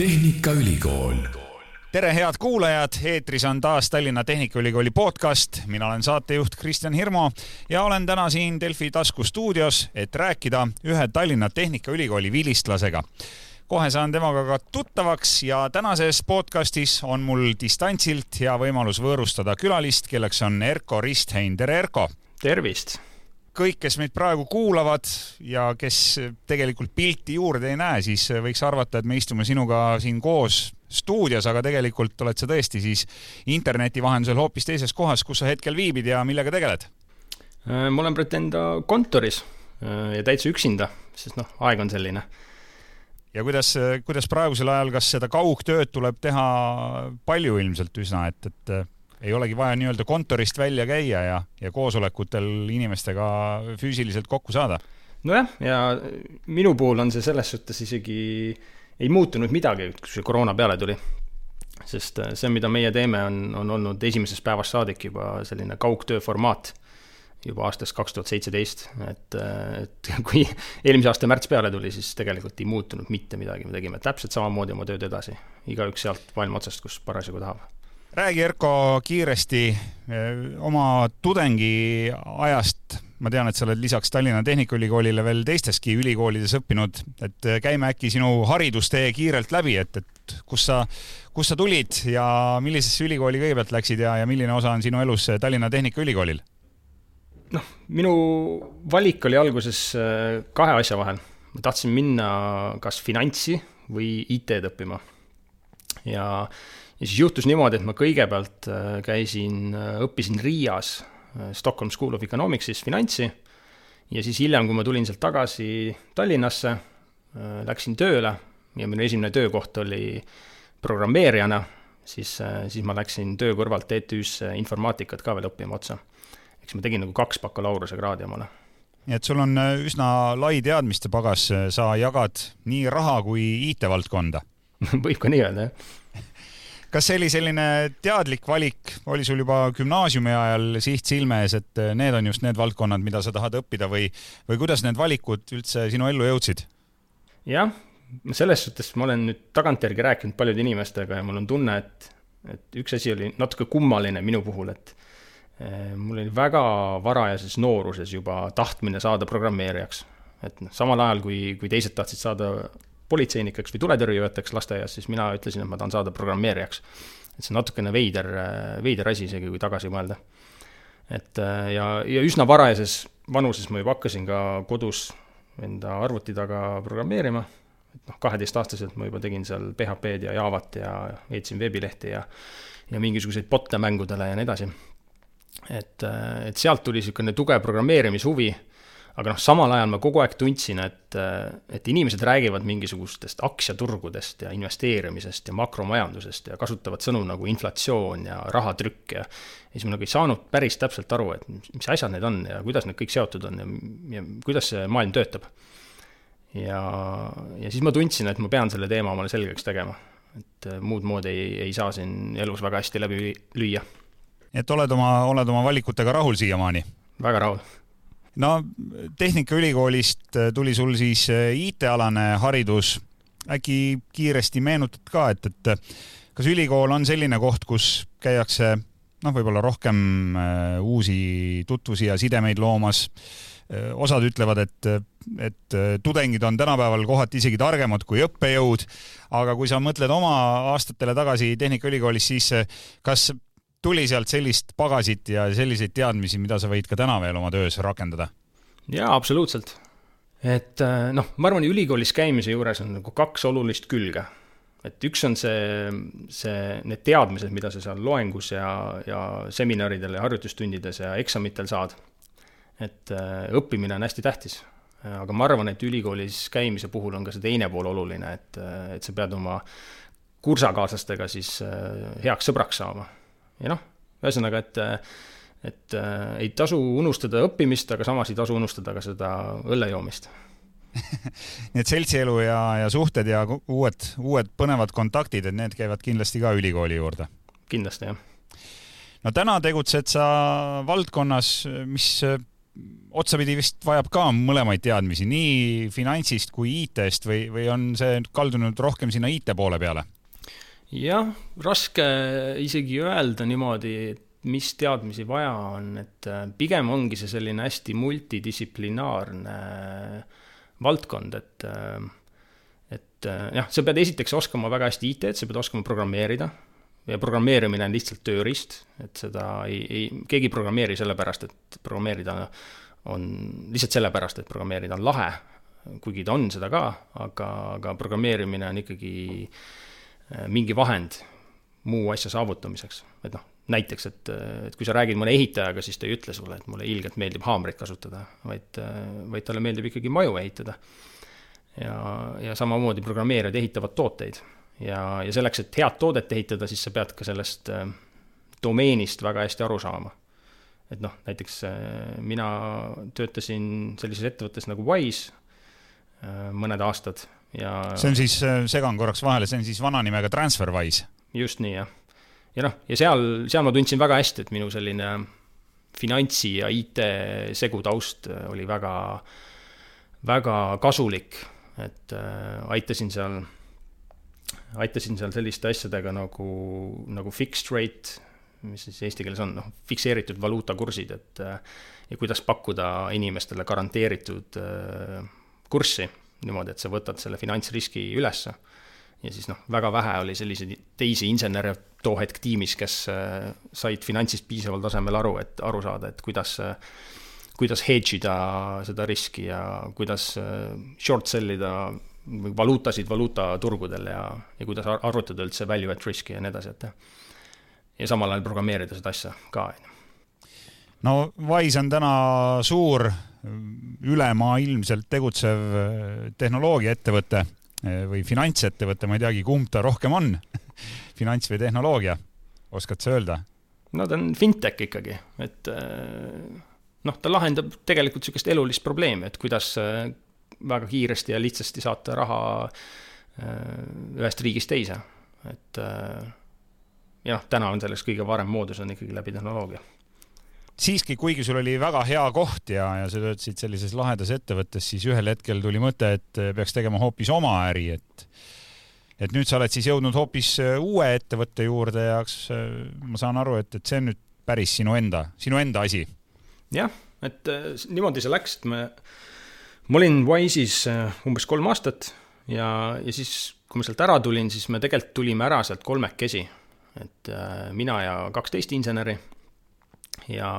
Tehnikaülikool. tere, head kuulajad, eetris on taas Tallinna Tehnikaülikooli podcast, mina olen saatejuht Kristjan Hirmu ja olen täna siin Delfi taskustuudios, et rääkida ühe Tallinna Tehnikaülikooli vilistlasega kohe saan temaga ka tuttavaks ja tänases podcastis on mul distantsilt hea võimalus võõrustada külalist, kelleks on Erko Risthein. tere, Erko! tervist! Kõik, kes meid praegu kuulavad ja kes tegelikult pilti juurde ei näe, siis võiks arvata, et me istume sinuga siin koos stuudios, aga tegelikult oled sa tõesti siis interneti vahendusel hoopis teises kohas, kus sa hetkel viibid ja millega tegeled? Äh, ma olen praegu enda kontoris äh, ja täitsa üksinda, sest noh, aeg on selline. ja kuidas, kuidas praegusel ajal, kas seda kaugtööd tuleb teha palju ilmselt üsna, et, et ei olegi vaja nii-öelda kontorist välja käia ja, ja koosolekutel inimestega füüsiliselt kokku saada. nojah, ja minu puhul on see selles suhtes isegi ei muutunud midagi, kui see koroona peale tuli. sest äh, see, mida meie teeme, on, on olnud esimesest päevast saadik juba selline kaugtöö formaat juba aastast kaks tuhat seitseteist, et, äh, et kui eelmise aasta märts peale tuli, siis tegelikult ei muutunud mitte midagi, me tegime täpselt samamoodi oma tööd edasi, igaüks sealt maailma otsast, kus parasjagu tahab räägi, Erko, kiiresti eh, oma tudengiajast. ma tean, et sa oled lisaks Tallinna Tehnikaülikoolile veel teisteski ülikoolides õppinud, et eh, käime äkki sinu haridustee kiirelt läbi, et, et kus sa, kus sa tulid ja millisesse ülikooli kõigepealt läksid ja, ja milline osa on sinu elus Tallinna Tehnikaülikoolil? noh, minu valik oli alguses eh, kahe asja vahel. ma tahtsin minna kas finantsi või IT-d õppima. ja ja siis juhtus niimoodi, et ma kõigepealt äh, käisin, äh, õppisin Riias äh, Stockholm School of Economicsis finantsi. Ja siis hiljem, kui ma tulin sealt tagasi Tallinnasse, läksin tööle ja minu esimene töökoht oli programmeerijana, siis, siis ma läksin töö kõrvalt TTÜ-sse informaatikat ka veel õppima otsa. eks ma tegin nagu kaks bakalaureusekraadi omale. Nii et sul on üsna lai teadmiste pagas, sa jagad nii raha kui IT-valdkonda võib ka nii öelda, jah kas see oli selline teadlik valik, oli sul juba gümnaasiumi ajal siht silme ees, et eh, need on just need valdkonnad, mida sa tahad õppida või, või kuidas need valikud üldse sinu ellu jõudsid? jah, selles suhtes ma olen nüüd tagantjärgi rääkinud paljude inimestega ja mul on tunne, et, et üks asi oli natuke kummaline minu puhul, et eh, mul oli väga varajases nooruses juba tahtmine saada programmeerijaks. et noh, samal ajal, kui, kui teised tahtsid saada politseinikeks või tuletõrjujateks lasteaias, siis mina ütlesin, et ma tahan saada programmeerijaks. et see on natukene veider, veider asi isegi, kui tagasi mõelda. et ja, ja üsna varajases vanuses ma juba hakkasin ka kodus enda arvuti taga programmeerima, et noh, kaheteistaastaselt ma juba tegin seal PHP-d ja Javat ja veetsin veebilehti ja ja mingisuguseid bot'e mängudele ja nii edasi. et, et sealt tuli niisugune tugev programmeerimishuvi aga noh, samal ajal ma kogu aeg tundsin, et, et inimesed räägivad mingisugustest aktsiaturgudest ja investeerimisest ja makromajandusest ja kasutavad sõnu nagu inflatsioon ja rahatrükk ja ja siis ma nagu ei saanud päris täpselt aru, et mis asjad need on ja kuidas need kõik seotud on ja, ja kuidas see maailm töötab. ja, ja siis ma tundsin, et ma pean selle teema omale selgeks tegema. et muud moodi ei, ei saa siin elus väga hästi läbi lüüa. et oled oma, oled oma valikutega rahul siiamaani? väga rahul no Tehnikaülikoolist äh, tuli sul siis äh, IT-alane haridus. äkki kiiresti meenutad ka, et, et äh, kas ülikool on selline koht, kus käiakse noh, võib-olla rohkem uusi tutvusi ja sidemeid loomas. osad ütlevad, et, et tudengid on tänapäeval kohati isegi targemad kui õppejõud. aga kui sa mõtled oma aastatele tagasi Tehnikaülikoolis, siis kas tuli sealt sellist pagasit ja selliseid teadmisi, mida sa võid ka täna veel oma töös rakendada? jaa, absoluutselt. et äh, noh, ma arvan, ülikoolis käimise juures on nagu kaks olulist külge. et üks on see, see, need teadmised, mida sa seal loengus ja, ja seminaridel ja harjutustundides ja eksamitel saad. et äh, õppimine on hästi tähtis. aga ma arvan, et ülikoolis käimise puhul on ka see teine pool oluline, et, et sa pead oma kursakaaslastega siis äh, heaks sõbraks saama ja noh, ühesõnaga, et et äh, ei tasu unustada õppimist, aga samas ei tasu unustada ka seda õllejoomist nii et seltsielu ja, ja suhted ja uued, uued põnevad kontaktid, et need käivad kindlasti ka ülikooli juurde? kindlasti, jah. no täna tegutsed sa valdkonnas, mis otsapidi vist vajab ka mõlemaid teadmisi, nii finantsist kui IT-st või, või on see kaldunud rohkem sinna IT poole peale? Jah, raske isegi öelda niimoodi, et mis teadmisi vaja on, et äh, pigem ongi see selline hästi multidistsiplinaarne äh, valdkond, et äh, et jah, sa pead esiteks oskama väga hästi IT-d, sa pead oskama programmeerida ja programmeerimine on lihtsalt tööriist, et seda ei, ei, keegi ei programmeeri sellepärast, et programmeerida on, lihtsalt sellepärast, et programmeerida on lahe, kuigi ta on seda ka, aga, aga programmeerimine on ikkagi mingi vahend muu asja saavutamiseks, et noh, näiteks, et, et kui sa räägid mõne ehitajaga, siis ta ei ütle sulle, et mulle ilgelt meeldib haamrit kasutada, vaid, vaid talle meeldib ikkagi maju ehitada. ja, ja samamoodi programmeerijad ehitavad tooteid ja, ja selleks, et head toodet ehitada, siis sa pead ka sellest äh, domeenist väga hästi aru saama. et noh, näiteks äh, mina töötasin sellises ettevõttes nagu Wise äh, mõned aastad ja see on siis, segan korraks vahele, see on siis vana nimega TransferWise? just nii, jah. Ja noh, ja seal, seal ma tundsin väga hästi, et minu selline finantsi ja IT segutaust oli väga, väga kasulik, et äh, aitasin seal, aitasin seal selliste asjadega nagu, nagu fixed rate, mis siis eesti keeles on, noh, fikseeritud valuutakursid, et äh, ja kuidas pakkuda inimestele garanteeritud äh, kurssi niimoodi, et sa võtad selle finantsriski ülesse ja siis noh, väga vähe oli selliseid teisi insenere too hetk tiimis, kes äh, said finantsist piisaval tasemel aru, et aru saada, et kuidas, äh, kuidas hedge ida seda riski ja kuidas äh, short sell ida valuutasid valuutaturgudel ja, ja kuidas arvutada üldse value at risk'i ja nii edasi, et ja samal ajal programmeerida seda asja ka, on ju. no Wise on täna suur ülemaailmselt tegutsev tehnoloogiaettevõte Eh, või finantsettevõte, ma ei teagi, kumb ta rohkem on. Finants või tehnoloogia, oskad sa öelda? no ta on fintech ikkagi, et eh, noh, ta lahendab tegelikult niisugust elulist probleemi, et kuidas väga kiiresti ja lihtsasti saata raha ühest riigist teise, et ja noh, täna on selleks kõige parem moodus on ikkagi läbi tehnoloogia siiski, kuigi sul oli väga hea koht ja, ja sa töötasid sellises lahedas ettevõttes, siis ühel hetkel tuli mõte, et peaks tegema hoopis oma äri, et et nüüd sa oled siis jõudnud hoopis äh, uue ettevõtte juurde ja kas äh, ma saan aru, et, et see on nüüd päris sinu enda, sinu enda asi? jah, et niimoodi see läks, et me, ma olin Wise'is umbes kolm aastat ja, ja siis, kui ma sealt ära tulin, siis me tegelikult tulime ära sealt kolmekesi. et mina ja kaks teist inseneri ja,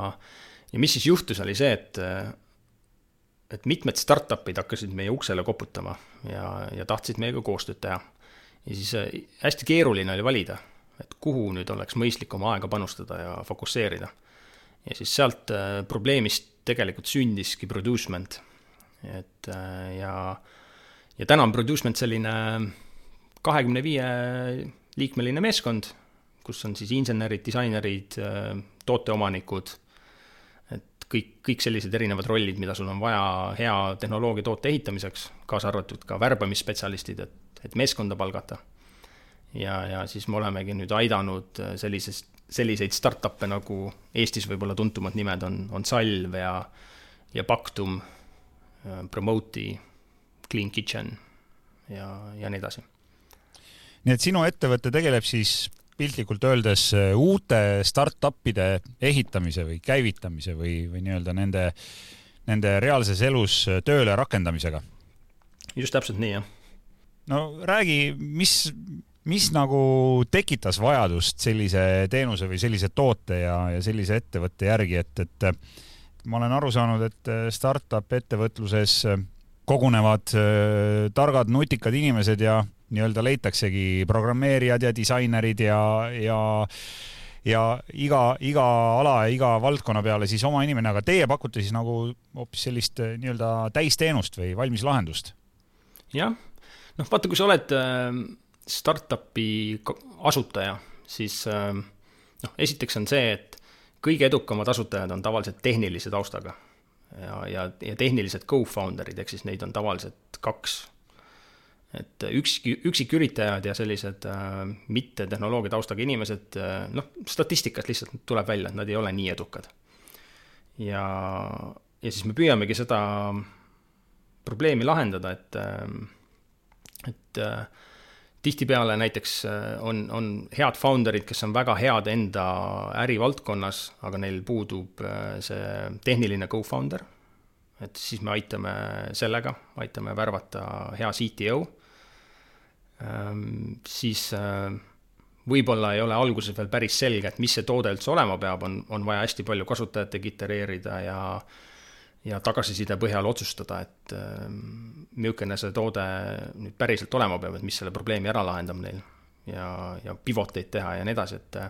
ja mis siis juhtus, oli see, et, et mitmed startup'id hakkasid meie uksele koputama ja, ja tahtsid meiega koostööd teha. ja siis äh, hästi keeruline oli valida, et kuhu nüüd oleks mõistlik oma aega panustada ja fokusseerida. ja siis sealt äh, probleemist tegelikult sündiski Producement. et äh, ja, ja täna on Producement selline kahekümne viie liikmeline meeskond, kus on siis insenerid, disainerid, tooteomanikud, et kõik, kõik sellised erinevad rollid, mida sul on vaja hea tehnoloogia toote ehitamiseks, kaasa arvatud ka värbamisspetsialistid, et, et meeskonda palgata. ja, ja siis me olemegi nüüd aidanud sellisest, selliseid startup'e nagu Eestis võib-olla tuntumad nimed on, on Salv ja, ja Pactum, Promote'i, Clean Kitchen ja, ja nii edasi. nii et sinu ettevõte tegeleb siis piltlikult öeldes äh, uute startup'ide ehitamise või käivitamise või, või nii-öelda nende, nende reaalses elus äh, tööle rakendamisega? just täpselt nii, jah. no räägi, mis, mis nagu tekitas vajadust sellise teenuse või sellise toote ja, ja sellise ettevõtte järgi, et, et ma olen aru saanud, et äh, startup ettevõtluses kogunevad äh, targad nutikad inimesed ja nii-öelda leitaksegi programmeerijad ja disainerid ja, ja ja iga, iga ala ja iga valdkonna peale siis oma inimene, aga teie pakute siis nagu hoopis sellist äh, nii-öelda täisteenust või valmis lahendust? jah, noh, vaata, kui sa oled äh, startup'i asutaja, siis äh, noh, esiteks on see, et kõige edukamad asutajad on tavaliselt tehnilise taustaga. Ja, ja, ja tehnilised co-founder'id, ehk siis neid on tavaliselt kaks et üks, üksiküritajad ja sellised äh, mitte tehnoloogia taustaga inimesed äh,, noh, statistikast lihtsalt tuleb välja, et nad ei ole nii edukad. ja, ja siis me püüamegi seda probleemi lahendada, et, et tihtipeale näiteks on, on head founder'id, kes on väga head enda ärivaldkonnas, aga neil puudub see tehniline co-founder. et siis me aitame sellega, aitame värvata hea CTO. Siis võib-olla ei ole alguses veel päris selge, et mis see toode üldse olema peab, on, on vaja hästi palju kasutajatega itereerida ja ja tagasiside põhjal otsustada, et äh, milline see toode nüüd päriselt olema peab, et mis selle probleemi ära lahendab neil ja, ja pivot eid teha ja nii edasi, et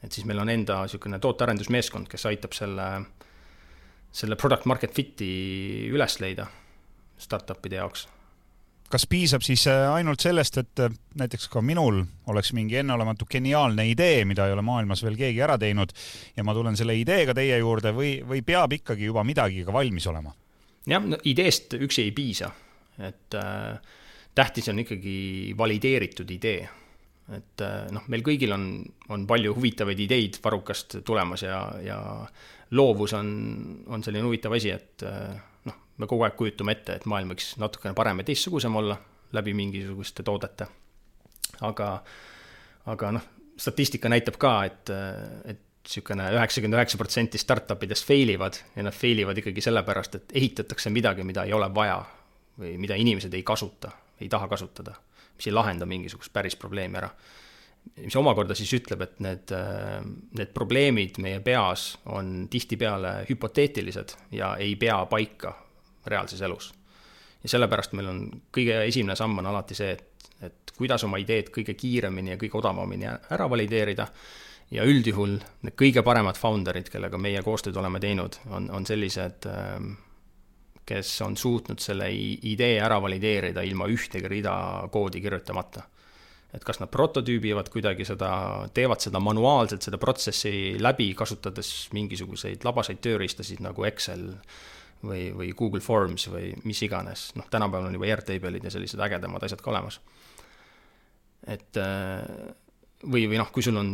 et siis meil on enda niisugune tootearendusmeeskond, kes aitab selle, selle product market fit'i üles leida startup'ide jaoks kas piisab siis äh, ainult sellest, et äh, näiteks ka minul oleks mingi enneolematu geniaalne idee, mida ei ole maailmas veel keegi ära teinud ja ma tulen selle ideega teie juurde või, või peab ikkagi juba midagi ka valmis olema? jah, no ideest üksi ei piisa, et äh, tähtis on ikkagi valideeritud idee. et äh, noh, meil kõigil on, on palju huvitavaid ideid varrukast tulemas ja, ja loovus on, on selline huvitav asi, et äh, me kogu aeg kujutame ette, et maailm võiks natukene parem ja teistsugusem olla läbi mingisuguste toodete. aga, aga noh, statistika näitab ka, et, et niisugune üheksakümmend üheksa protsenti startup idest fail ivad ja nad fail ivad ikkagi sellepärast, et ehitatakse midagi, mida ei ole vaja või mida inimesed ei kasuta, ei taha kasutada, mis ei lahenda mingisugust päris probleemi ära. mis omakorda siis ütleb, et need, need probleemid meie peas on tihtipeale hüpoteetilised ja ei pea paika reaalses elus. ja sellepärast meil on kõige esimene samm on alati see, et, et kuidas oma ideed kõige kiiremini ja kõige odavamini ära valideerida ja üldjuhul need kõige paremad founder'id, kellega meie koostööd oleme teinud, on, on sellised, ähm, kes on suutnud selle idee ära valideerida ilma ühtegi rida koodi kirjutamata. et kas nad prototüübivad kuidagi seda, teevad seda manuaalselt, seda protsessi läbi, kasutades mingisuguseid labaseid tööriistasid nagu Excel või, või Google Forms või mis iganes, noh, tänapäeval on juba Airtable'id ja sellised ägedamad asjad ka olemas. et äh, või, või noh, kui sul on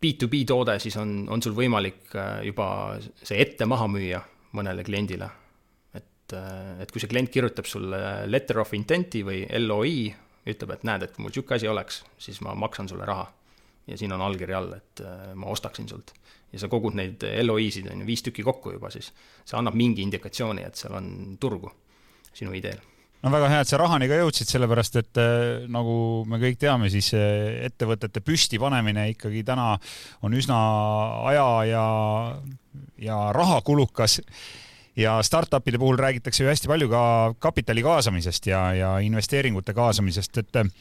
B2B toode, siis on, on sul võimalik äh, juba see ette maha müüa mõnele kliendile. et, äh, et kui see klient kirjutab sulle letter of intent'i või LOI, ütleb, et näed, et mul niisugune asi oleks, siis ma maksan sulle raha. Ja siin on allkiri all, et ma ostaksin sult. Ja sa kogud neid LOI-sid, on ju, viis tükki kokku juba, siis. See annab mingi indikatsiooni, et seal on turgu sinu ideel. No väga hea, et sa rahani ka jõudsid, sellepärast et äh, nagu me kõik teame, siis äh, ettevõtete püstipanemine ikkagi täna on üsna aja ja, ja rahakulukas. ja startup'ide puhul räägitakse ju hästi palju ka kapitali kaasamisest ja, ja investeeringute kaasamisest, et äh,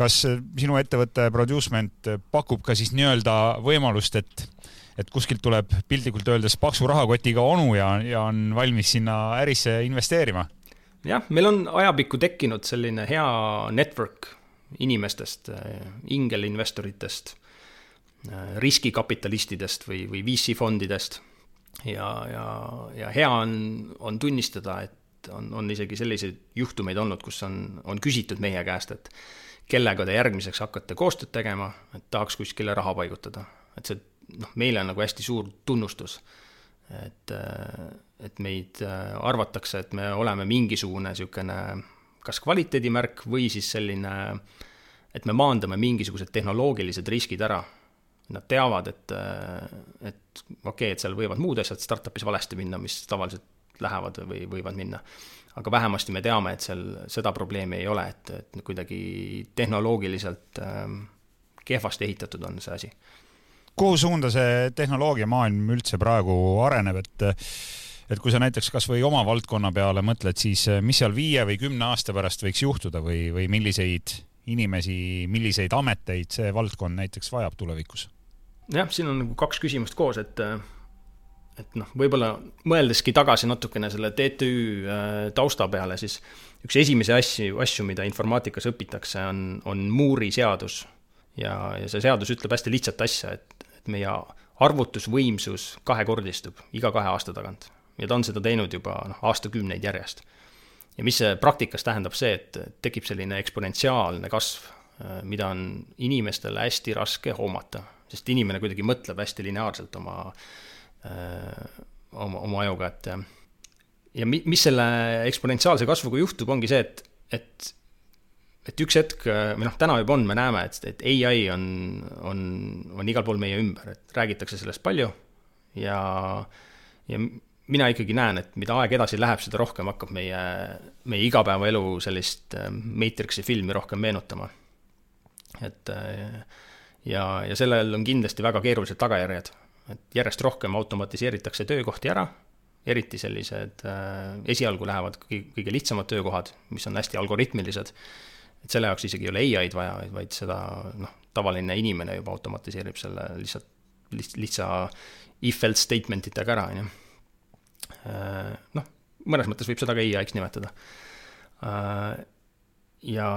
kas sinu ettevõte Producement pakub ka siis nii-öelda võimalust, et et kuskilt tuleb piltlikult öeldes paksu rahakotiga onu ja, ja on valmis sinna ärisse investeerima. jah, meil on ajapikku tekkinud selline hea network inimestest, ingelinvestoritest, riskikapitalistidest või, või VC-fondidest. ja, ja, ja hea on, on tunnistada, et on, on isegi selliseid juhtumeid olnud, kus on, on küsitud meie käest, et kellega te järgmiseks hakkate koostööd tegema, et tahaks kuskile raha paigutada. et see noh, meile on nagu hästi suur tunnustus. et, et meid äh, arvatakse, et me oleme mingisugune niisugune kas kvaliteedimärk või siis selline, et me maandame mingisugused tehnoloogilised riskid ära. Nad teavad, et, et okei okay,, et seal võivad muud asjad startup'is valesti minna, mis tavaliselt lähevad või võivad minna. aga vähemasti me teame, et seal seda probleemi ei ole, et, et kuidagi tehnoloogiliselt äh, kehvasti ehitatud on see asi kuhu suunda see tehnoloogiamaailm üldse praegu areneb, et et kui sa näiteks kasvõi oma valdkonna peale mõtled, siis mis seal viie või kümne aasta pärast võiks juhtuda või, või milliseid inimesi, milliseid ameteid see valdkond näiteks vajab tulevikus? jah, siin on nagu kaks küsimust koos, et et noh, võib-olla mõeldeski tagasi natukene selle TTÜ äh, tausta peale, siis üks esimesi asju, asju, mida informaatikas õpitakse, on, on Moore'i seadus. ja, ja see seadus ütleb hästi lihtsat asja, et et meie arvutusvõimsus kahekordistub iga kahe aasta tagant. ja ta on seda teinud juba noh, aastakümneid järjest. ja mis see praktikas tähendab, see, et tekib selline eksponentsiaalne kasv, äh, mida on inimestele hästi raske hoomata, sest inimene kuidagi mõtleb hästi lineaarselt oma äh, oma, oma ajuga, et ja mi-, mis selle eksponentsiaalse kasvuga juhtub, ongi see, et, et et üks hetk, või noh, täna juba on, me näeme, et, et ai on, on, on igal pool meie ümber, et räägitakse sellest palju ja, ja mina ikkagi näen, et mida aeg edasi läheb, seda rohkem hakkab meie, meie igapäevaelu sellist Matrixi filmi rohkem meenutama. et ja, ja sellel on kindlasti väga keerulised tagajärjed, et järjest rohkem automatiseeritakse töökohti ära eriti sellised äh, esialgu lähevad kõige, kõige lihtsamad töökohad, mis on hästi algoritmilised. et selle jaoks isegi ei ole ai-d vaja, vaid seda noh, tavaline inimene juba automatiseerib selle lihtsalt liht-, lihtsa if-else statement itega ära, on ju. Äh, noh, mõnes mõttes võib seda ka ai-ks nimetada äh, ja,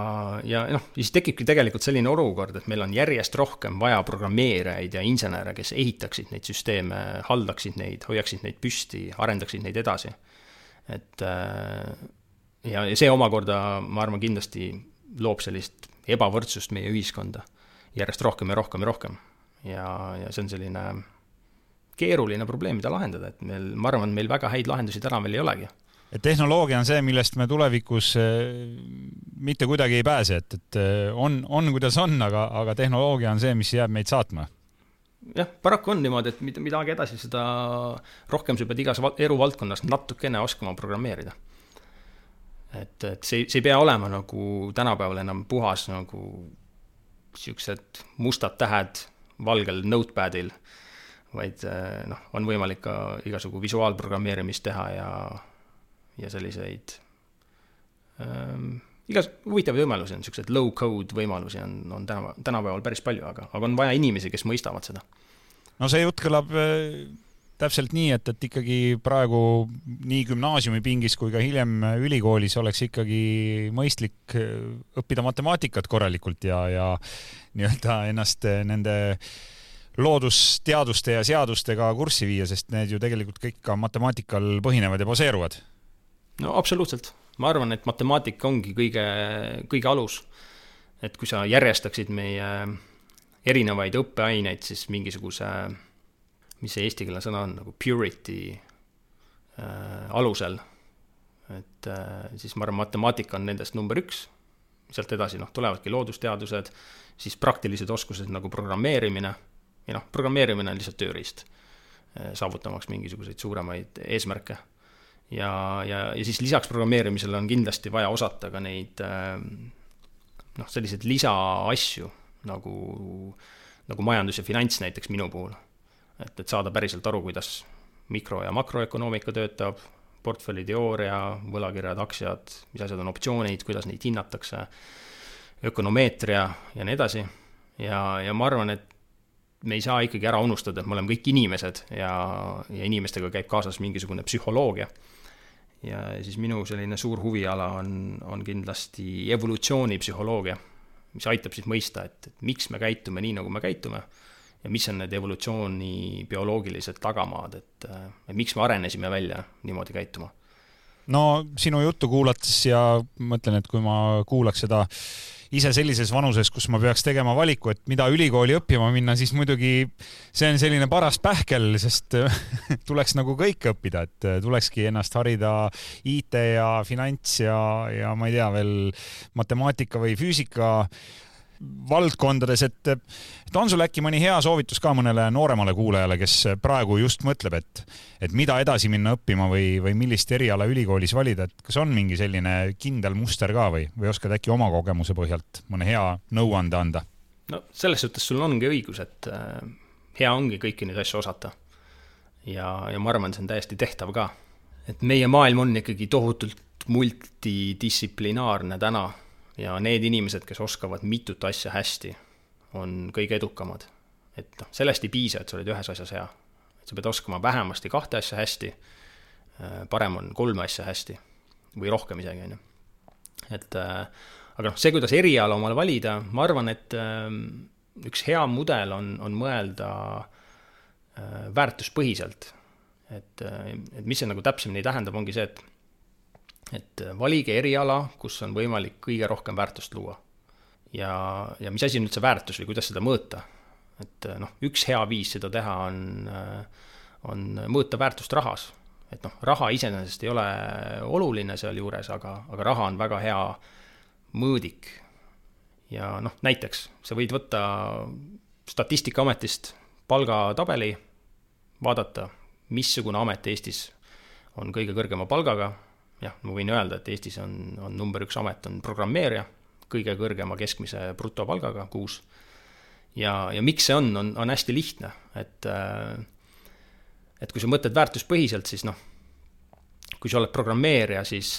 ja noh, siis tekibki tegelikult selline olukord, et meil on järjest rohkem vaja programmeerijaid ja insenere, kes ehitaksid neid süsteeme, haldaksid neid, hoiaksid neid püsti, arendaksid neid edasi. et äh, ja, ja see omakorda, ma arvan, kindlasti loob sellist ebavõrdsust meie ühiskonda järjest rohkem ja rohkem ja rohkem. ja, ja see on selline keeruline probleem, mida lahendada, et meil, ma arvan, meil väga häid lahendusi täna veel ei olegi et tehnoloogia on see, millest me tulevikus eh, mitte kuidagi ei pääse, et, et eh, on, on kuidas on, aga, aga tehnoloogia on see, mis jääb meid saatma. jah, paraku on niimoodi, et mida, mida aeg edasi, seda rohkem sa pead igas eluvaldkonnas natukene oskama programmeerida. et, et see, see ei pea olema nagu tänapäeval enam puhas nagu siuksed mustad tähed valgel notepadil, vaid eh, noh, on võimalik ka igasugu visuaalprogrammeerimist teha ja ja selliseid ähm, igas huvitavaid võimalusi on, niisuguseid low-code võimalusi on, on täna, tänapäeval päris palju, aga, aga on vaja inimesi, kes mõistavad seda. no see jutt kõlab äh, täpselt nii, et, et ikkagi praegu nii gümnaasiumipingis kui ka hiljem ülikoolis oleks ikkagi mõistlik äh, õppida matemaatikat korralikult ja, ja nii-öelda ennast äh, nende loodusteaduste ja seadustega kurssi viia, sest need ju tegelikult kõik ka matemaatikal põhinevad ja baseeruvad no absoluutselt, ma arvan, et matemaatika ongi kõige, kõige alus. et kui sa järjestaksid meie erinevaid õppeaineid, siis mingisuguse, mis see eestikeelne sõna on, nagu purity äh, alusel, et äh, siis ma arvan, matemaatika on nendest number üks, sealt edasi noh, tulevadki loodusteadused, siis praktilised oskused nagu programmeerimine, ja noh, programmeerimine on lihtsalt tööriist, äh, saavutamaks mingisuguseid suuremaid eesmärke ja, ja, ja siis lisaks programmeerimisele on kindlasti vaja osata ka neid ähm, noh, selliseid lisaasju nagu, nagu majandus ja finants näiteks minu puhul. et, et saada päriselt aru, kuidas mikro- ja makroökonoomika töötab, portfelliteooria, võlakirjad, aktsiad, mis asjad on optsioonid, kuidas neid hinnatakse, ökonomeetria ja nii edasi. ja, ja ma arvan, et me ei saa ikkagi ära unustada, et me oleme kõik inimesed ja, ja inimestega käib kaasas mingisugune psühholoogia. ja siis minu selline suur huviala on, on kindlasti evolutsioonipsühholoogia, mis aitab siis mõista, et, et miks me käitume nii, nagu me käitume ja mis on need evolutsiooni bioloogilised tagamaad, et, et miks me arenesime välja niimoodi käituma no sinu juttu kuulates ja mõtlen, et kui ma kuulaks seda ise sellises vanuses, kus ma peaks tegema valiku, et mida ülikooli õppima minna, siis muidugi see on selline paras pähkel, sest tuleks nagu kõike õppida, et tulekski ennast harida IT ja finants ja, ja ma ei tea veel matemaatika või füüsika valdkondades, et, et on sul äkki mõni hea soovitus ka mõnele nooremale kuulajale, kes praegu just mõtleb, et, et mida edasi minna õppima või, või millist eriala ülikoolis valida, et kas on mingi selline kindel muster ka või, või oskad äkki oma kogemuse põhjalt mõne hea nõuande anda? no selles suhtes sul ongi õigus, et äh, hea ongi kõiki neid asju osata. ja, ja ma arvan, see on täiesti tehtav ka. et meie maailm on ikkagi tohutult multidistsiplinaarne täna ja need inimesed, kes oskavad mitut asja hästi, on kõige edukamad. et noh, sellest ei piisa, et sa oled ühes asjas hea. et sa pead oskama vähemasti kahte asja hästi, äh, parem on kolme asja hästi või rohkem isegi, on ju. et äh, aga noh, see, kuidas eriala omale valida, ma arvan, et äh, üks hea mudel on, on mõelda väärtuspõhiselt. et, et mis see nagu täpsemini tähendab, ongi see, et et valige eriala, kus on võimalik kõige rohkem väärtust luua. ja, ja mis asi on üldse väärtus või kuidas seda mõõta? et noh, üks hea viis seda teha on, on mõõta väärtust rahas. et noh, raha iseenesest ei ole oluline sealjuures, aga, aga raha on väga hea mõõdik. ja noh, näiteks sa võid võtta Statistikaametist palgatabeli, vaadata, missugune amet Eestis on kõige kõrgema palgaga, jah, ma võin öelda, et Eestis on, on number üks amet on programmeerija, kõige kõrgema keskmise brutopalgaga kuus. ja, ja miks see on, on, on hästi lihtne, et et kui sa mõtled väärtuspõhiselt, siis noh, kui sa oled programmeerija, siis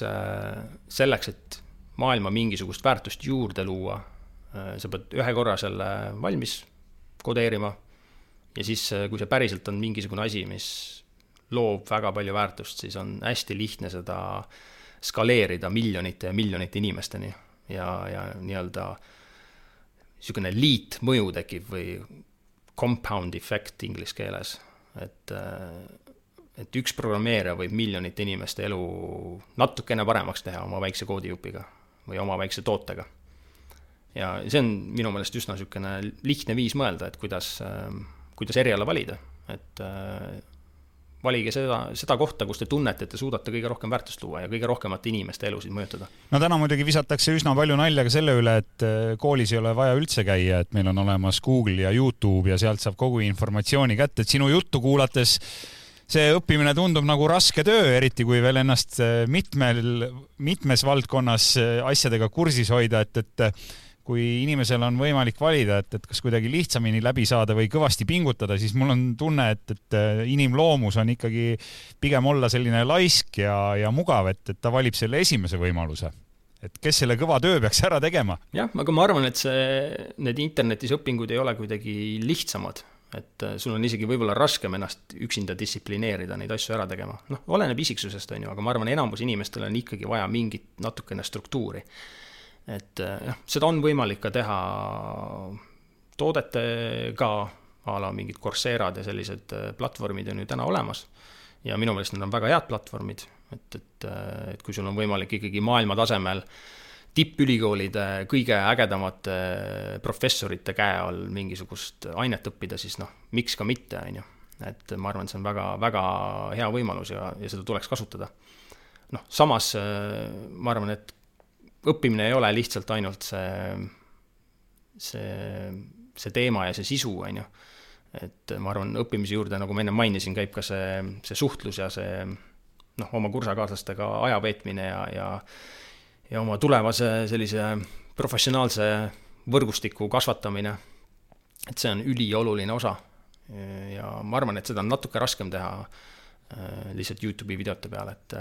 selleks, et maailma mingisugust väärtust juurde luua, sa pead ühe korra selle valmis kodeerima ja siis, kui see päriselt on mingisugune asi, mis loob väga palju väärtust, siis on hästi lihtne seda skaleerida miljonite ja miljonite inimesteni. Ja, ja nii-öelda niisugune liitmõju tekib või compound effect inglise keeles, et et üks programmeerija võib miljonite inimeste elu natukene paremaks teha oma väikse koodijupiga või oma väikse tootega. Ja see on minu meelest üsna niisugune lihtne viis mõelda, et kuidas, kuidas eriala valida, et äh, valige seda, seda kohta, kus te tunnete, et te suudate kõige rohkem väärtust luua ja kõige rohkemate inimeste elusid mõjutada. no täna muidugi visatakse üsna palju nalja ka selle üle, et äh, koolis ei ole vaja üldse käia, et meil on olemas Google ja Youtube ja sealt saab kogu informatsiooni kätte, et sinu juttu kuulates see õppimine tundub nagu raske töö, eriti kui veel ennast äh, mitmel, mitmes valdkonnas asjadega kursis hoida, et, et kui inimesel on võimalik valida, et, et kas kuidagi lihtsamini läbi saada või kõvasti pingutada, siis mul on tunne, et, et äh, inimloomus on ikkagi pigem olla selline laisk ja, ja mugav, et, et ta valib selle esimese võimaluse et kes selle kõva töö peaks ära tegema? jah, aga ma arvan, et see, need internetis õpingud ei ole kuidagi lihtsamad, et äh, sul on isegi võib-olla raskem ennast üksinda distsiplineerida neid asju ära tegema. noh, oleneb isiksusest, on ju, aga ma arvan, enamus inimestel on ikkagi vaja mingit natukene struktuuri et jah, seda on võimalik ka teha toodetega, a la mingid Courserad ja sellised eh, platvormid on ju täna olemas. ja minu meelest need on väga head platvormid, et, et, eh, et kui sul on võimalik ikkagi maailma tasemel tippülikoolide kõige ägedamate professorite käe all mingisugust ainet õppida, siis noh, miks ka mitte, on ju. et ma arvan, et see on väga, väga hea võimalus ja, ja seda tuleks kasutada. noh, samas ma arvan, et õppimine ei ole lihtsalt ainult see, see, see teema ja see sisu, on ju. et ma arvan, õppimise juurde, nagu ma enne mainisin, käib ka see, see suhtlus ja see noh, oma kursakaaslastega aja veetmine ja, ja ja oma tulevase sellise professionaalse võrgustiku kasvatamine. et see on ülioluline osa. ja ma arvan, et seda on natuke raskem teha lihtsalt Youtube'i videote peal, et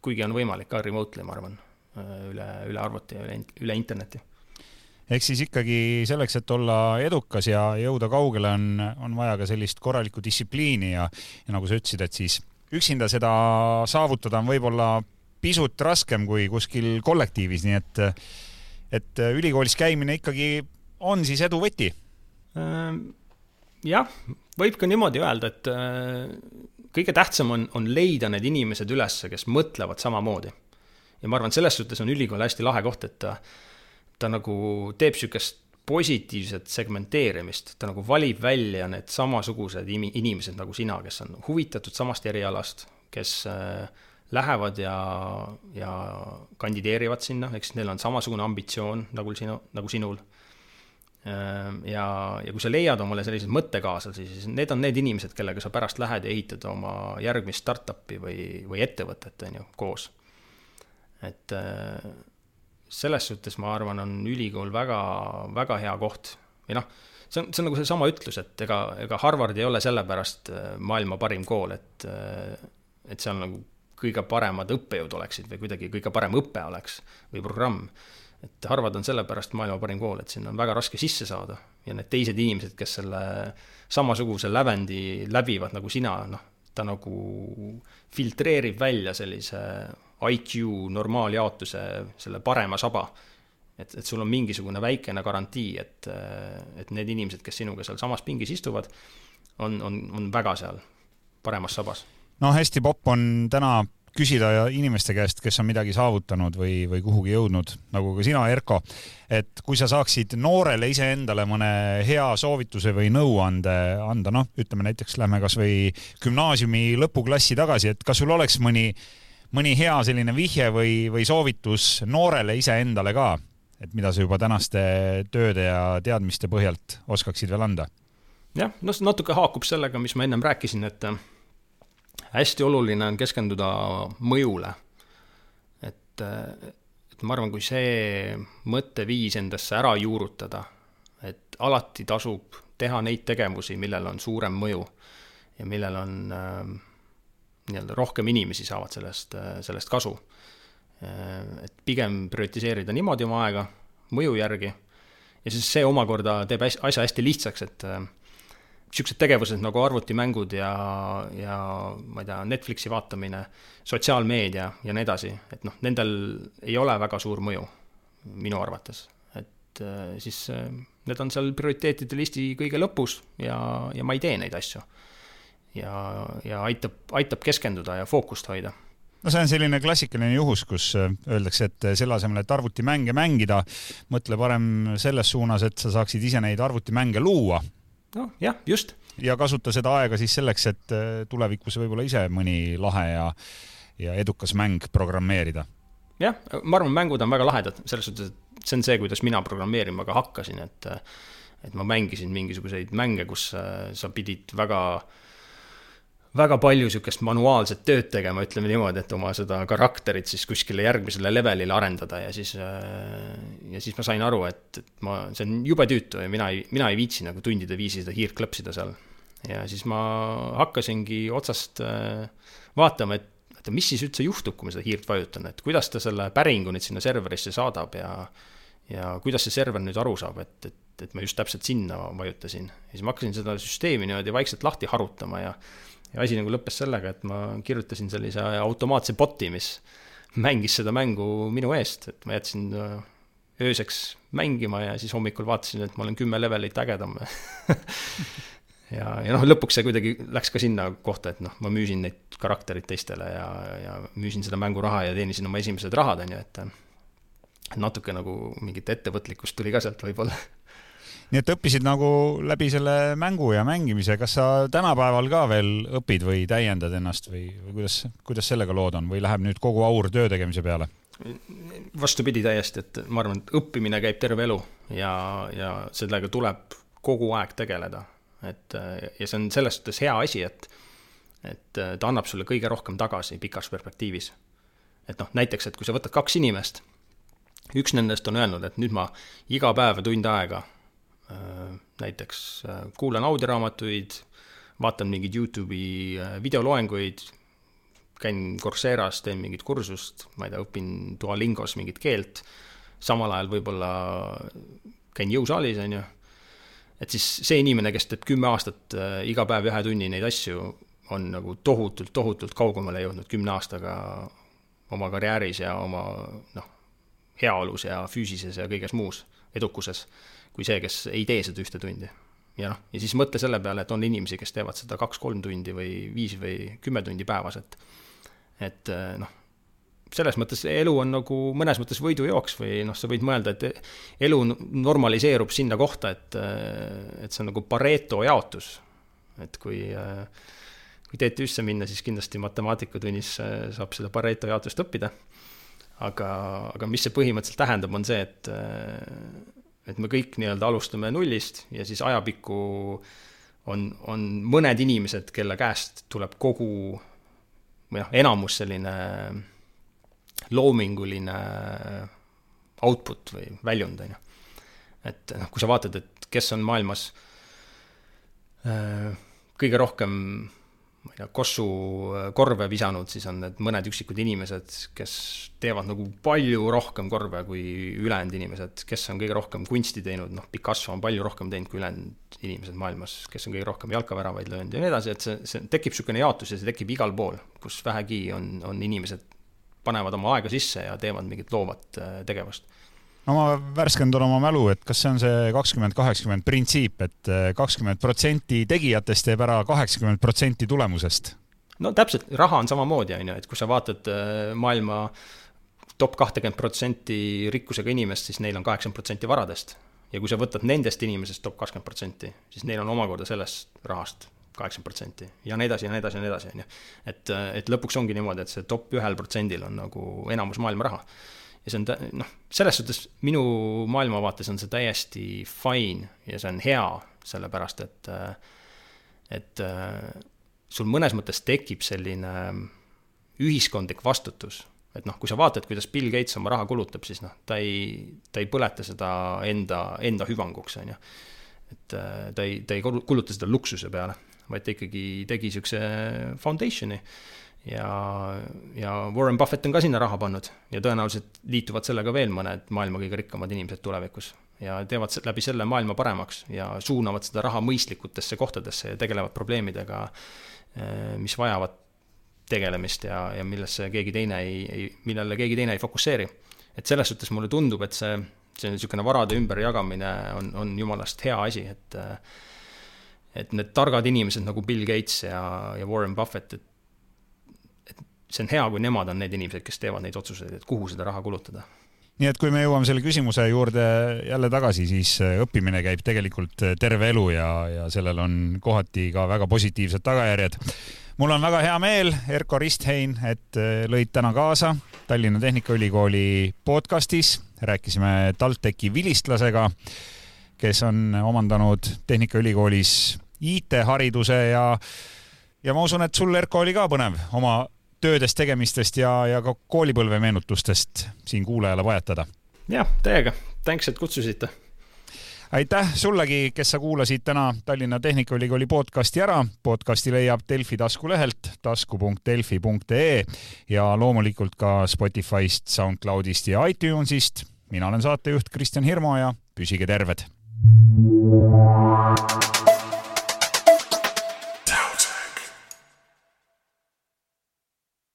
kuigi on võimalik ka remotely, ma arvan üle, üle arvuti ja üle, üle interneti. ehk siis ikkagi selleks, et olla edukas ja jõuda kaugele, on, on vaja ka sellist korralikku distsipliini ja, ja nagu sa ütlesid, et siis üksinda seda saavutada on võib-olla pisut raskem kui kuskil kollektiivis, nii et, et ülikoolis käimine ikkagi on siis edu võti? Ehm, jah, võib ka niimoodi öelda, et äh, kõige tähtsam on, on leida need inimesed üles, kes mõtlevad samamoodi ja ma arvan, et selles suhtes on ülikool hästi lahe koht, et ta, ta nagu teeb niisugust positiivset segmenteerimist, ta nagu valib välja need samasugused inimesed nagu sina, kes on huvitatud samast erialast, kes äh, lähevad ja, ja kandideerivad sinna, siis neil on samasugune ambitsioon nagu sinu, nagu sinul. Äh, ja, ja kui sa leiad omale selliseid mõttekaaslasi, siis need on need inimesed, kellega sa pärast lähed ja ehitad oma järgmist startup'i või, või ettevõtet, on ju, koos et äh, selles suhtes ma arvan, on ülikool väga, väga hea koht või noh, see on, see on nagu seesama ütlus, et ega, ega Harvard ei ole sellepärast äh, maailma parim kool, et, äh, et seal nagu kõige paremad õppejõud oleksid või kuidagi kõige parem õpe oleks või programm. et Harvard on sellepärast maailma parim kool, et sinna on väga raske sisse saada ja need teised inimesed, kes selle samasuguse lävendi läbivad nagu sina, noh, ta nagu filtreerib välja sellise IQ normaaljaotuse, selle parema saba. et, et sul on mingisugune väikene garantii, et, et need inimesed, kes sinuga sealsamas pingis istuvad, on, on, on väga seal paremas sabas. no hästi popp on täna küsida inimeste käest, kes on midagi saavutanud või, või kuhugi jõudnud, nagu ka sina, Erko, et kui sa saaksid noorele iseendale mõne hea soovituse või nõuande anda, noh, ütleme näiteks lähme kasvõi gümnaasiumi lõpuklassi tagasi, et kas sul oleks mõni, mõni hea selline vihje või, või soovitus noorele iseendale ka, et mida sa juba tänaste tööde ja teadmiste põhjalt oskaksid veel anda? jah, noh, natuke haakub sellega, mis ma ennem rääkisin, et hästi oluline on keskenduda mõjule. et, et ma arvan, kui see mõtteviis endasse ära juurutada, et alati tasub teha neid tegevusi, millel on suurem mõju ja millel on äh, nii-öelda rohkem inimesi saavad sellest, sellest kasu. et pigem prioritiseerida niimoodi oma aega mõju järgi ja siis see omakorda teeb asja hästi lihtsaks, et niisugused tegevused nagu arvutimängud ja, ja ma ei tea, Netflixi vaatamine, sotsiaalmeedia ja nii edasi, et noh, nendel ei ole väga suur mõju minu arvates. et äh, siis äh, need on seal prioriteetide listi kõige lõpus ja, ja ma ei tee neid asju. Ja, ja aitab, aitab keskenduda ja fookust hoida no see on selline klassikaline juhus, kus äh, öeldakse, et selle asemel, et arvutimänge mängida, mõtle parem selles suunas, et sa saaksid ise neid arvutimänge luua noh, jah, just. ja kasuta seda aega siis selleks, et äh, tulevikus võib-olla ise mõni lahe ja, ja edukas mäng programmeerida. jah, ma arvan, mängud on väga lahedad, selles suhtes, et see on see, kuidas mina programmeerima ka hakkasin, et et ma mängisin mingisuguseid mänge, kus äh, sa pidid väga äh, väga palju niisugust manuaalset tööd tegema, ütleme niimoodi, et oma seda karakterit siis kuskile järgmisele levelile arendada ja siis, äh, ja siis ma sain aru, et, et ma, see on jube tüütu ja mina ei, mina ei viitsi nagu tundide viisi seda hiirt klõpsida seal. ja siis ma hakkasingi otsast äh, vaatama, et, et mis siis üldse juhtub, kui ma seda hiirt vajutan, et kuidas ta selle päringu nüüd sinna serverisse saadab ja ja kuidas see server nüüd aru saab, et, et, et ma just täpselt sinna vajutasin. ja siis ma hakkasin seda süsteemi niimoodi vaikselt lahti harutama ja ja asi nagu lõppes sellega, et ma kirjutasin sellise automaatse bot'i, mis mängis seda mängu minu eest, et ma jätsin äh, ööseks mängima ja siis hommikul vaatasin, et ma olen kümme levelit ägedam. Ja, ja noh, lõpuks see kuidagi läks ka sinna kohta, et noh, ma müüsin neid karakterid teistele ja, ja müüsin seda mänguraha ja teenisin oma esimesed rahad, on ju, et natuke nagu mingit ettevõtlikkust tuli ka sealt võib-olla nii et õppisid nagu läbi selle mängu ja mängimise, kas sa tänapäeval ka veel õpid või täiendad ennast või, või kuidas, kuidas sellega lood on või läheb nüüd kogu aur töö tegemise peale? vastupidi täiesti, et ma arvan, et õppimine käib terve elu ja, ja sellega tuleb kogu aeg tegeleda. et ja see on selles suhtes hea asi, et, et ta annab sulle kõige rohkem tagasi pikas perspektiivis. et noh, näiteks, et kui sa võtad kaks inimest, üks nendest on öelnud, et nüüd ma iga päev tund aega Äh, näiteks äh, kuulan audioraamatuid, vaatan mingeid Youtube'i äh, videoloenguid, käin Coursera's, teen mingit kursust, ma ei tea, õpin Duolingos mingit keelt, samal ajal võib-olla käin jõusaalis, on ju. et siis see inimene, kes teeb kümme aastat iga päev ühe tunni neid asju, on nagu tohutult, tohutult kaugemale jõudnud kümne aastaga oma karjääris ja oma noh, heaolus ja füüsises ja kõiges muus edukuses kui see, kes ei tee seda ühte tundi. ja noh, ja siis mõtle selle peale, et on inimesi, kes teevad seda kaks-kolm tundi või viis või kümme tundi päevas, et et eh, noh, selles mõttes elu on nagu mõnes mõttes võidujooks või noh, sa võid mõelda, et elu normaliseerub sinna kohta, et, eh, et see on nagu Pareto jaotus. et kui, eh, kui TTÜ-sse minna, siis kindlasti matemaatikatunnis saab seda Pareto jaotust õppida. Aga, aga mis see põhimõtteliselt tähendab, on see, et et me kõik nii-öelda alustame nullist ja siis ajapikku on, on mõned inimesed, kelle käest tuleb kogu või noh, enamus selline loominguline output või väljund, on ju. et noh, kui sa vaatad, et kes on maailmas äh, kõige rohkem ma ei tea, Kossu äh, korve visanud, siis on need mõned üksikud inimesed, kes teevad nagu palju rohkem korve kui ülejäänud inimesed, kes on kõige rohkem kunsti teinud, noh, Picasso on palju rohkem teinud kui ülejäänud inimesed maailmas, kes on kõige rohkem jalkaväravaid löönud ja nii edasi, et see, see tekib niisugune jaotus ja see tekib igal pool, kus vähegi on, on inimesed, panevad oma aega sisse ja teevad mingit loovat äh, tegevust no ma värskendan oma mälu, et kas see on see kakskümmend, kaheksakümmend printsiip et, äh, kakskümmend protsenti tegijatest teeb ära kaheksakümmend protsenti tulemusest? no täpselt, raha on samamoodi, on ju, et kui sa vaatad äh, maailma top kahtekümmet protsenti rikkusega inimest, siis neil on kaheksakümmend protsenti varadest. ja kui sa võtad nendest inimesest top kakskümmend protsenti, siis neil on omakorda sellest rahast kaheksakümmend protsenti ja nii edasi ja nii edasi ja nii edasi, on ju. et, et lõpuks ongi niimoodi, et see top ühel protsendil on nagu enamus maailma raha. Ja see on noh, selles suhtes minu maailmavaates on see täiesti fine ja see on hea, sellepärast et, et sul mõnes mõttes tekib selline ühiskondlik vastutus. et noh, kui sa vaatad, kuidas Bill Gates oma raha kulutab, siis noh, ta ei, ta ei põleta seda enda, enda hüvanguks, on ju. et ta ei, ta ei kuluta seda luksuse peale vaid ta ikkagi tegi niisuguse foundation'i ja, ja Warren Buffett on ka sinna raha pannud ja tõenäoliselt liituvad sellega veel mõned maailma kõige rikkamad inimesed tulevikus. ja teevad läbi selle maailma paremaks ja suunavad seda raha mõistlikutesse kohtadesse ja tegelevad probleemidega, eh, mis vajavad tegelemist ja, ja millesse keegi teine ei, ei, millele keegi teine ei fokusseeri. et selles suhtes mulle tundub, et see, see niisugune varade ümberjagamine on, on jumalast hea asi, et et need targad inimesed nagu Bill Gates ja, ja Warren Buffett, et et see on hea, kui nemad on need inimesed, kes teevad neid otsuseid, et kuhu seda raha kulutada nii et kui me jõuame selle küsimuse juurde jälle tagasi, siis äh, õppimine käib tegelikult äh, terve elu ja, ja sellel on kohati ka väga positiivsed tagajärjed. mul on väga hea meel, Erko Risthein, et äh, lõid täna kaasa Tallinna Tehnikaülikooli podcastis, rääkisime TalTechi vilistlasega kes on omandanud Tehnikaülikoolis IT-hariduse ja, ja ma usun, et sul, Erko, oli ka põnev oma töödest, tegemistest ja, ja ka koolipõlve meenutustest siin kuulajale pajatada. jah, täiega, thanks, et kutsusite aitäh sullegi, kes sa kuulasid täna Tallinna Tehnikaülikooli podcasti ära. podcasti leiab Delfi taskulehelt tasku.delfi.ee ja loomulikult ka Spotify'st, SoundCloudist ja iTunesist. mina olen saatejuht Kristjan Hirmu ja püsige terved.